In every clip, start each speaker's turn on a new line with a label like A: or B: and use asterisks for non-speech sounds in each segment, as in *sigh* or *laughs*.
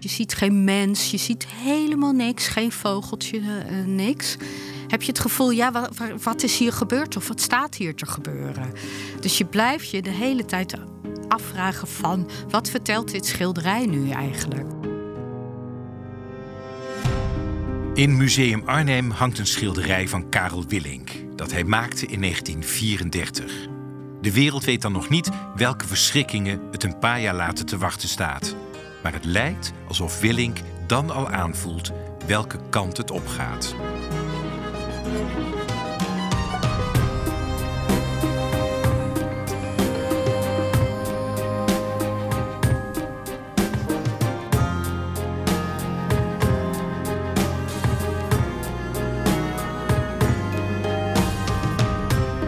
A: Je ziet geen mens, je ziet helemaal niks, geen vogeltje, uh, niks. Heb je het gevoel, ja, wat, wat is hier gebeurd of wat staat hier te gebeuren? Dus je blijft je de hele tijd afvragen van, wat vertelt dit schilderij nu eigenlijk?
B: In Museum Arnhem hangt een schilderij van Karel Willink dat hij maakte in 1934. De wereld weet dan nog niet welke verschrikkingen het een paar jaar later te wachten staat. Maar het lijkt alsof Willink dan al aanvoelt welke kant het opgaat.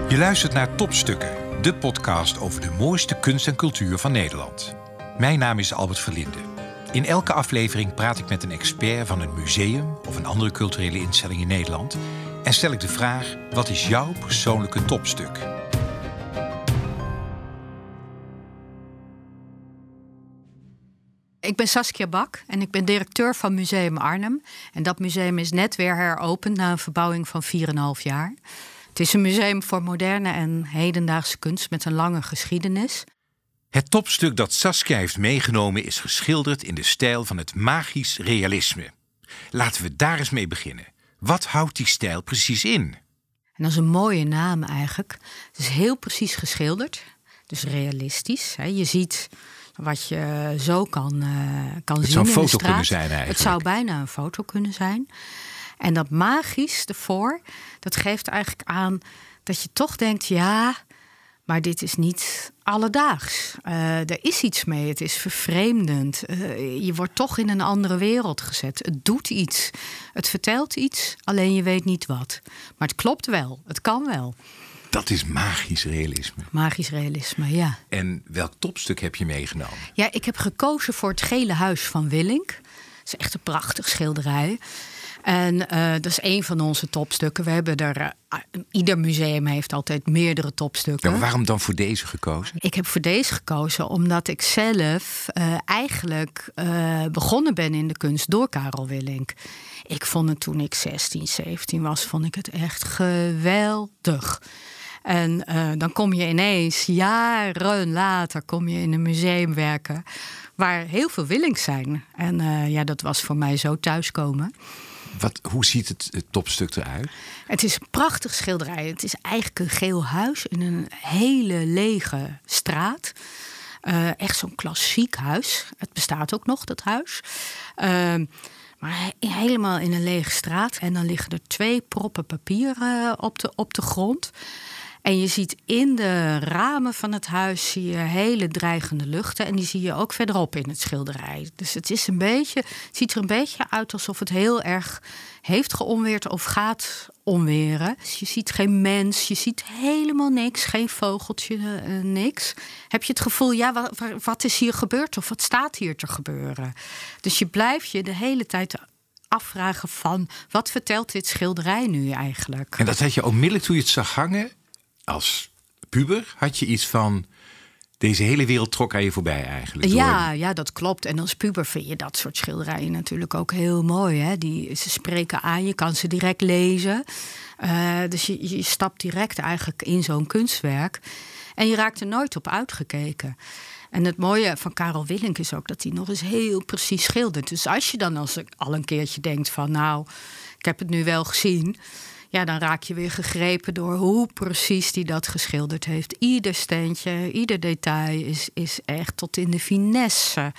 B: Je luistert naar Topstukken, de podcast over de mooiste kunst en cultuur van Nederland. Mijn naam is Albert Verlinde. In elke aflevering praat ik met een expert van een museum of een andere culturele instelling in Nederland en stel ik de vraag: wat is jouw persoonlijke topstuk?
A: Ik ben Saskia Bak en ik ben directeur van Museum Arnhem. En dat museum is net weer heropend na een verbouwing van 4,5 jaar. Het is een museum voor moderne en hedendaagse kunst met een lange geschiedenis.
B: Het topstuk dat Saskia heeft meegenomen is geschilderd in de stijl van het magisch realisme. Laten we daar eens mee beginnen. Wat houdt die stijl precies in?
A: En dat is een mooie naam eigenlijk. Het is heel precies geschilderd, dus realistisch. Je ziet wat je zo kan, uh, kan
B: het
A: zien.
B: zou
A: een
B: foto kunnen zijn eigenlijk.
A: Het zou bijna een foto kunnen zijn. En dat magisch ervoor, dat geeft eigenlijk aan dat je toch denkt: ja, maar dit is niet alledaags. Uh, er is iets mee, het is vervreemdend. Uh, je wordt toch in een andere wereld gezet. Het doet iets, het vertelt iets, alleen je weet niet wat. Maar het klopt wel, het kan wel.
B: Dat is magisch realisme.
A: Magisch realisme, ja.
B: En welk topstuk heb je meegenomen?
A: Ja, ik heb gekozen voor het Gele Huis van Willink. Het is echt een prachtig schilderij. En uh, dat is een van onze topstukken. We hebben er, uh, ieder museum heeft altijd meerdere topstukken.
B: Ja, waarom dan voor deze gekozen?
A: Ik heb voor deze gekozen omdat ik zelf uh, eigenlijk begonnen ben in de kunst door Karel Willink. Ik vond het toen ik 16, 17 was, vond ik het echt geweldig. En dan kom je ineens, jaren later, kom je in een museum werken waar heel veel Willings zijn. En ja, dat was voor mij zo thuiskomen.
B: Wat, hoe ziet het, topstuk eruit?
A: Het is een prachtig schilderij. Het is eigenlijk een geel huis in een hele lege straat. Uh, echt zo'n klassiek huis. Het bestaat ook nog, dat huis. Uh, maar helemaal in een lege straat. En dan liggen er twee proppen papier uh, op, de, op de grond. En je ziet in de ramen van het huis zie je hele dreigende luchten. En die zie je ook verderop in het schilderij. Dus het, is een beetje, ziet er een beetje uit alsof het heel erg heeft geonweerd of gaat onweren. Dus je ziet geen mens, je ziet helemaal niks, geen vogeltje, uh, niks. Heb je het gevoel, ja, wat, wat is hier gebeurd of wat staat hier te gebeuren? Dus je blijft je de hele tijd afvragen van wat vertelt dit schilderij nu eigenlijk?
B: En dat had je onmiddellijk toen je het zag hangen als puber had je iets van. Deze hele wereld trok aan je voorbij eigenlijk.
A: Ja, ja, dat klopt. En als puber vind je dat soort schilderijen natuurlijk ook heel mooi. Hè? Die, ze spreken aan, je kan ze direct lezen. Uh, dus je, je stapt direct eigenlijk in zo'n kunstwerk. En je raakt er nooit op uitgekeken. En het mooie van Karel Willink is ook dat hij nog eens heel precies schildert. Dus als je dan als al een keertje denkt van nou, ik heb het nu wel gezien ja, dan raak je weer gegrepen door hoe precies die dat geschilderd heeft. Ieder steentje, ieder detail is, is echt tot in de finesse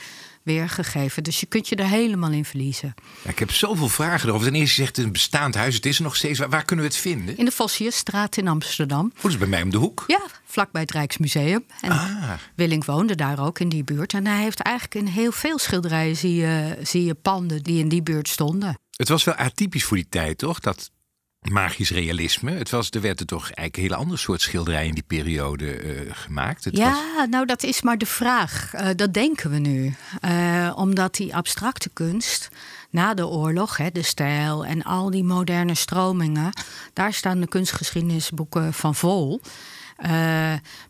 A: weergegeven. Dus je kunt je er helemaal in verliezen.
B: Ja, ik heb zoveel vragen erover. Ten eerste zegt een bestaand huis, het is er nog steeds. Waar, waar kunnen we het vinden?
A: In de Vossierstraat in Amsterdam.
B: Hoe is bij mij om de hoek?
A: Ja, vlakbij het Rijksmuseum. En ah. Willink woonde daar ook in die buurt. En hij heeft eigenlijk in heel veel schilderijen zie je, zie je panden die in die buurt stonden.
B: Het was wel atypisch voor die tijd, toch? Dat magisch realisme. Het was, er werd er toch eigenlijk een hele andere soort schilderij in die periode uh, gemaakt. Het
A: ja,
B: was...
A: nou dat is maar de vraag. Uh, dat denken we nu. Uh, omdat die abstracte kunst na de oorlog, hè, de stijl en al die moderne stromingen, daar staan de kunstgeschiedenisboeken van vol.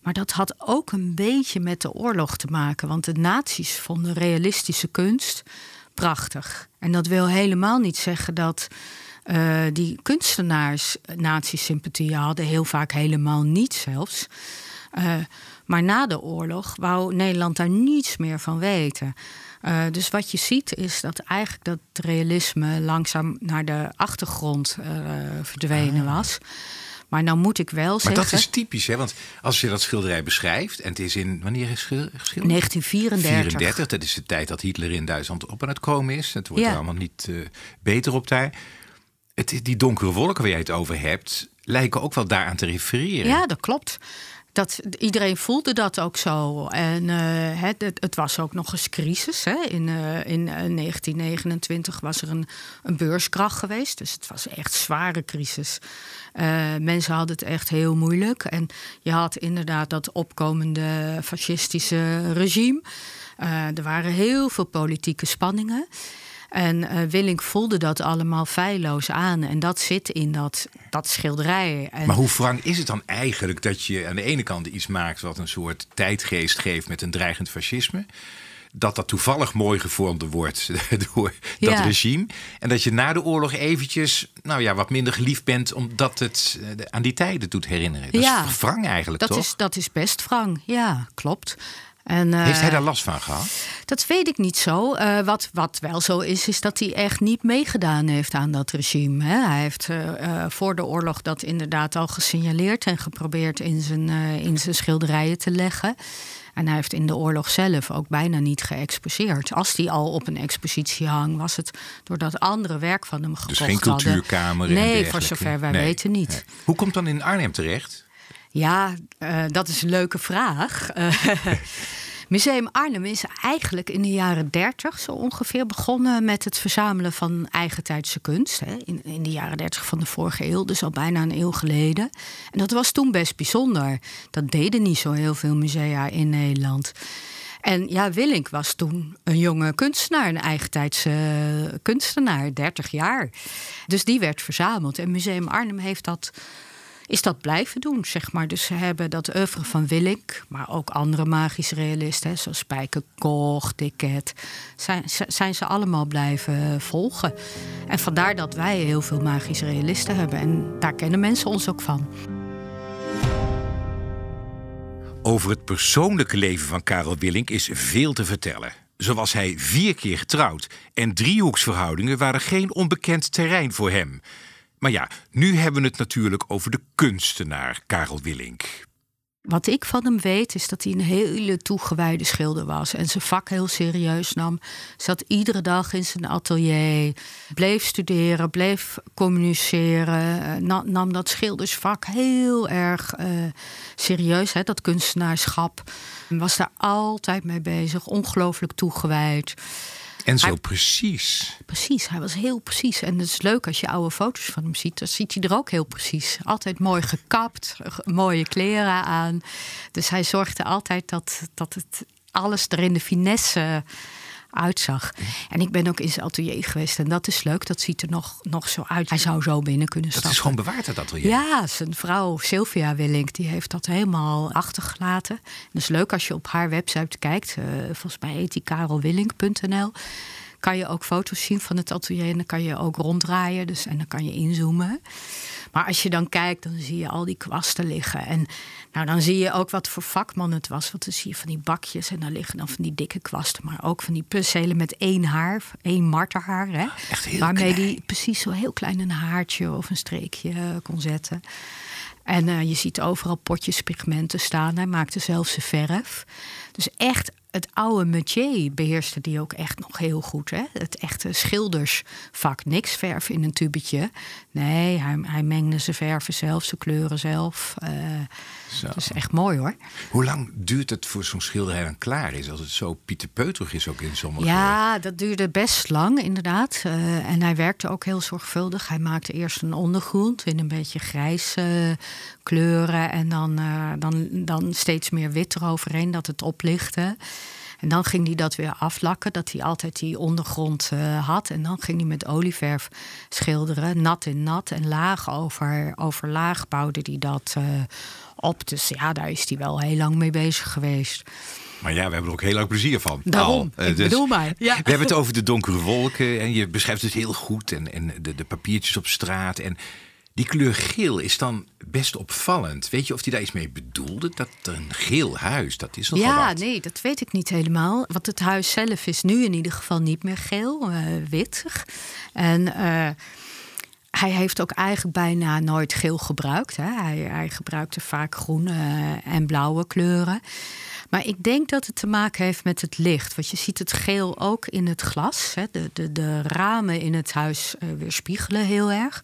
A: maar dat had ook een beetje met de oorlog te maken. Want de nazi's vonden realistische kunst prachtig. En dat wil helemaal niet zeggen dat uh, die kunstenaars nazi-sympathie hadden. Heel vaak helemaal niet zelfs. Uh, maar na de oorlog wou Nederland daar niets meer van weten. Uh, dus wat je ziet is dat eigenlijk dat realisme langzaam naar de achtergrond verdwenen ah. was. Maar nou moet ik wel zeggen.
B: Maar dat is typisch, hè? Want als je dat schilderij beschrijft. en het is in. wanneer is geschilderd?
A: 1934.
B: 34, dat is de tijd dat Hitler in Duitsland op aan het komen is. Het wordt allemaal niet uh, beter op daar. Die donkere wolken waar jij het over hebt. lijken ook wel daaraan te refereren.
A: Ja, dat klopt dat, iedereen voelde dat ook zo. En uh, het, het, was ook nog eens crisis. Hè. In, uh, in 1929 eh, was er een, een beurskracht geweest. Dus het was echt zware crisis. Mensen hadden het echt heel moeilijk. En je had inderdaad dat opkomende fascistische regime. er waren heel veel politieke spanningen. En uh, Willink voelde dat allemaal feilloos aan. En dat zit in dat, dat schilderij. En
B: maar hoe wrang is het dan eigenlijk dat je aan de ene kant iets maakt wat een soort tijdgeest geeft met een dreigend fascisme? dat dat toevallig mooi gevormd wordt *laughs* door dat regime. En dat je na de oorlog eventjes nou ja, wat minder geliefd bent... omdat het eh, aan die tijden doet herinneren. Dat ja, is wrang eigenlijk,
A: dat
B: toch?
A: Is, dat is best wrang, ja, klopt.
B: En, Heeft hij eh, daar last van gehad?
A: Dat weet ik niet zo. Uh, wat, wat wel zo is, is dat hij echt niet meegedaan heeft aan dat regime. Hè. Hij heeft uh, voor de oorlog dat inderdaad al gesignaleerd en geprobeerd in zijn, in zijn schilderijen te leggen. En hij heeft in de oorlog zelf ook bijna niet geëxposeerd. Als die al op een expositie hang, was het doordat andere werk van hem gekocht
B: hadden. Dus geen cultuurkamer?
A: Nee, voor zover wij weten niet.
B: Hoe komt dan in Arnhem terecht?
A: Ja, uh, dat is een leuke vraag. Uh, *laughs* Museum Arnhem is eigenlijk in de jaren 30 zo ongeveer begonnen met het verzamelen van eigentijdse kunst. Hè, in, in de jaren 30 van de vorige eeuw, dus al bijna een eeuw geleden. En dat was toen best bijzonder. Dat deden niet zo heel veel musea in Nederland. En ja, Willink was toen een jonge kunstenaar, een eigentijdse kunstenaar, 30 jaar. Dus die werd verzameld. En Museum Arnhem heeft dat is dat blijven doen, zeg maar. Dus ze hebben dat oeuvre van Willink, maar ook andere magische realisten, zoals Spijker Koch, Dicket, zijn, zijn ze allemaal blijven volgen. En vandaar dat wij heel veel magische realisten hebben. En daar kennen mensen ons ook van.
B: Over het persoonlijke leven van Karel Willink is veel te vertellen. Zo was hij vier keer getrouwd en driehoeksverhoudingen waren geen onbekend terrein voor hem. Maar ja, nu hebben we het natuurlijk over de kunstenaar Karel Willink.
A: Wat ik van hem weet is dat hij een hele toegewijde schilder was en zijn vak heel serieus nam. Zat iedere dag in zijn atelier, bleef studeren, bleef communiceren, eh, nam dat schildersvak heel erg uh, serieus, hè, dat kunstenaarschap. Was daar altijd mee bezig, ongelooflijk toegewijd.
B: En zo precies.
A: Precies, hij was heel precies. En het is leuk als je oude foto's van hem ziet. Dan ziet hij er ook heel precies. Altijd mooi gekapt, *laughs* mooie kleren aan. Dus hij zorgde altijd dat, dat het alles er in de finesse uitzag. En ik ben ook in zijn atelier geweest en dat is leuk. Dat ziet er nog, nog zo uit. Hij zou zo binnen kunnen stappen.
B: Dat is gewoon bewaard, dat atelier?
A: Ja, zijn vrouw Sylvia Willink, die heeft dat helemaal achtergelaten. En dat is leuk als je op haar website kijkt. Uh, volgens mij heet die karelwillink.nl kan je ook foto's zien van het atelier en dan kan je ook ronddraaien. Dus, en dan kan je inzoomen. Maar als je dan kijkt, dan zie je al die kwasten liggen. En nou, dan zie je ook wat voor vakman het was. Want dan zie je van die bakjes en dan liggen dan van die dikke kwasten. Maar ook van die puzzelen met één haar, één marterhaar. Hè,
B: Echt heel
A: waarmee
B: klein.
A: die precies zo heel klein een haartje of een streekje eh, kon zetten. En uh, je ziet overal potjes pigmenten staan. Hij maakte zelfs zijn verf. Dus echt het oude métier beheerste die ook echt nog heel goed. Hè? Het echte schildersvak. Niks verf in een tubetje. Nee, hij, hij mengde zijn verven zelf, zijn kleuren zelf. Uh, dat is echt mooi hoor.
B: Hoe lang duurt het voor zo'n schilderij dan klaar is? Als het zo pieterpeuterig is ook in sommige...
A: Ja, dat duurde best lang inderdaad. Uh, en hij werkte ook heel zorgvuldig. Hij maakte eerst een ondergrond in een beetje grijze kleuren. En dan, uh, dan, dan steeds meer wit eroverheen, dat het oplichtte. En dan ging hij dat weer aflakken, dat hij altijd die ondergrond uh, had. En dan ging hij met olieverf schilderen, nat in nat. En laag over, over laag bouwde hij dat uh, op. Dus ja, daar is hij wel heel lang mee bezig geweest.
B: Maar ja, we hebben er ook heel erg plezier van.
A: Daarom,
B: Al,
A: ik
B: dus
A: bedoel maar. Ja.
B: We hebben het over de donkere wolken en je beschrijft het heel goed. En, en de, de papiertjes op straat. En die kleur geel is dan best opvallend. Weet je of hij daar iets mee bedoelde? Dat een geel huis, dat is nogal
A: Ja,
B: wat.
A: nee, dat weet ik niet helemaal. Want het huis zelf is nu in ieder geval niet meer geel, eh wittig. En eh, hij heeft ook eigenlijk bijna nooit geel gebruikt. Hè. Hij, hij gebruikte vaak groene eh, en blauwe kleuren. Maar ik denk dat het te maken heeft met het licht. Want je ziet het geel ook in het glas. Hè. De, de, de ramen in het huis weerspiegelen heel erg.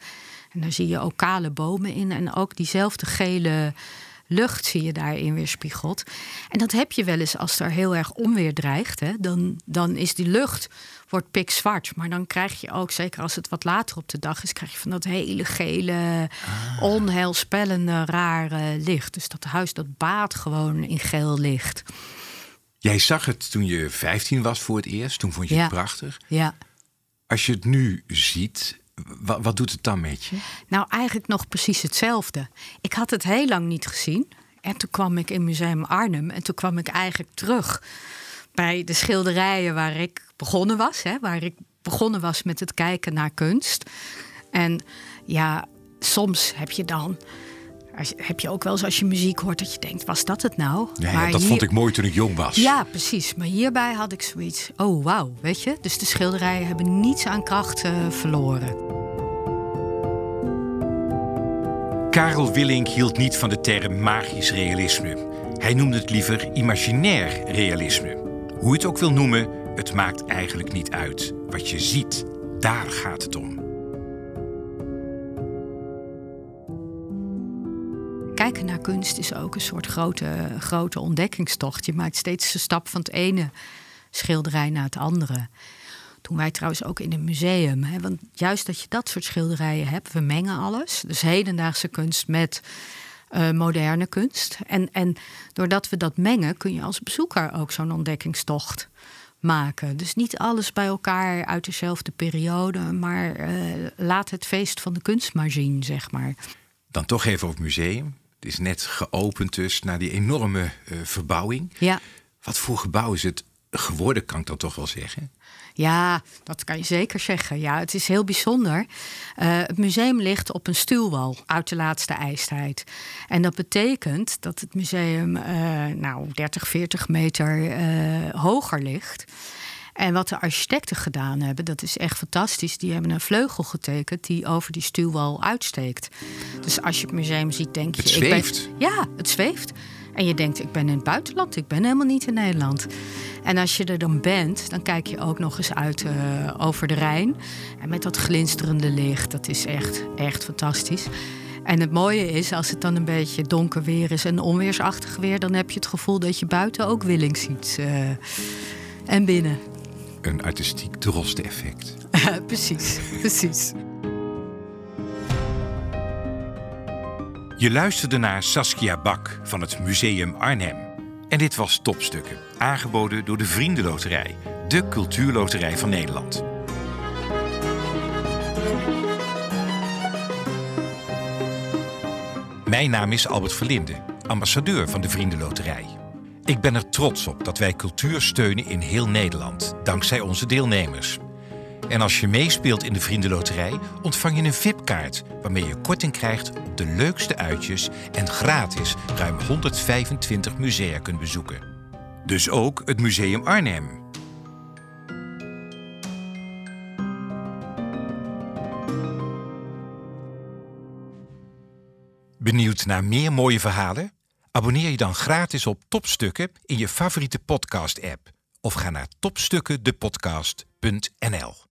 A: En daar zie je ook kale bomen in. En ook diezelfde gele lucht zie je daarin weerspiegeld. En dat heb je wel eens als er heel erg onweer dreigt. Hè, dan, dan is die lucht wordt pikzwart. Maar dan krijg je ook, zeker als het wat later op de dag is... krijg je van dat hele gele, onheilspellende, rare licht. Dus dat huis dat baat gewoon in geel licht.
B: Jij zag het toen je 15 was voor het eerst. Toen vond je
A: Ja.
B: het prachtig.
A: Ja.
B: Als je het nu ziet, wa- wat doet het dan met?
A: Nou, eigenlijk nog precies hetzelfde. Ik had het heel lang niet gezien. En toen kwam ik in Museum Arnhem. En toen kwam ik eigenlijk terug bij de schilderijen waar ik begonnen was. Hè, waar ik begonnen was met het kijken naar kunst. En ja, soms heb je dan. Als je- Heb je ook wel eens als je muziek hoort dat je denkt: was dat het nou?
B: Ja,
A: Maar
B: ja, dat
A: hier-
B: vond ik mooi toen ik jong was.
A: Ja, precies. Maar hierbij had ik zoiets. Oh, wauw, weet je? Dus de schilderijen hebben niets aan kracht eh, verloren.
B: Karel Willink hield niet van de term magisch realisme. Hij noemde het liever imaginair realisme. Hoe je het ook wil noemen, het maakt eigenlijk niet uit. Wat je ziet, daar gaat het om.
A: Kunst is ook een soort grote, grote ontdekkingstocht. Je maakt steeds de stap van het ene schilderij naar het andere. Toen wij trouwens ook in een museum. Hè, want juist dat je dat soort schilderijen hebt, we mengen alles. Dus hedendaagse kunst met eh, moderne kunst. En, en doordat we dat mengen, kun je als bezoeker ook zo'n ontdekkingstocht maken. Dus niet alles bij elkaar uit dezelfde periode, maar eh, laat het feest van de kunst maar zien, zeg maar.
B: Dan toch even het museum. Het is net geopend dus na die enorme eh, verbouwing.
A: Ja.
B: Wat voor gebouw is het geworden, kan ik dan toch wel zeggen?
A: Ja, dat kan je zeker zeggen. Ja, het is heel bijzonder. Eh, het museum ligt op een stuwwal uit de laatste ijstijd. En dat betekent dat het museum eh, nou 30, 40 meter hoger ligt. En wat de architecten gedaan hebben, dat is echt fantastisch. Die hebben een vleugel getekend die over die stuwwal uitsteekt. Dus als je het museum ziet, denk je...
B: Het
A: ik ben- ja, het zweeft. En je denkt, ik ben in het buitenland, ik ben helemaal niet in Nederland. En als je er dan bent, dan kijk je ook nog eens uit eh, over de Rijn. En met dat glinsterende licht, dat is echt, echt fantastisch. En het mooie is, als het dan een beetje donker weer is en onweersachtig weer... dan heb je het gevoel dat je buiten ook Willing ziet. eh, en binnen.
B: Een artistiek droste-effect. *laughs*
A: precies, precies.
B: Je luisterde naar Saskia Bak van het Museum Arnhem. En dit was Topstukken, aangeboden door de Vriendenloterij, de cultuurloterij van Nederland. Mijn naam is Albert Verlinde, ambassadeur van de Vriendenloterij. Ik ben er trots op dat wij cultuur steunen in heel Nederland, dankzij onze deelnemers. En als je meespeelt in de Vriendenloterij, ontvang je een VIP-kaart waarmee je korting krijgt op de leukste uitjes en gratis ruim 125 musea kunt bezoeken. Dus ook het Museum Arnhem. Benieuwd naar meer mooie verhalen? Abonneer je dan gratis op Topstukken in je favoriete podcast-app of ga naar topstukkendepodcast.nl.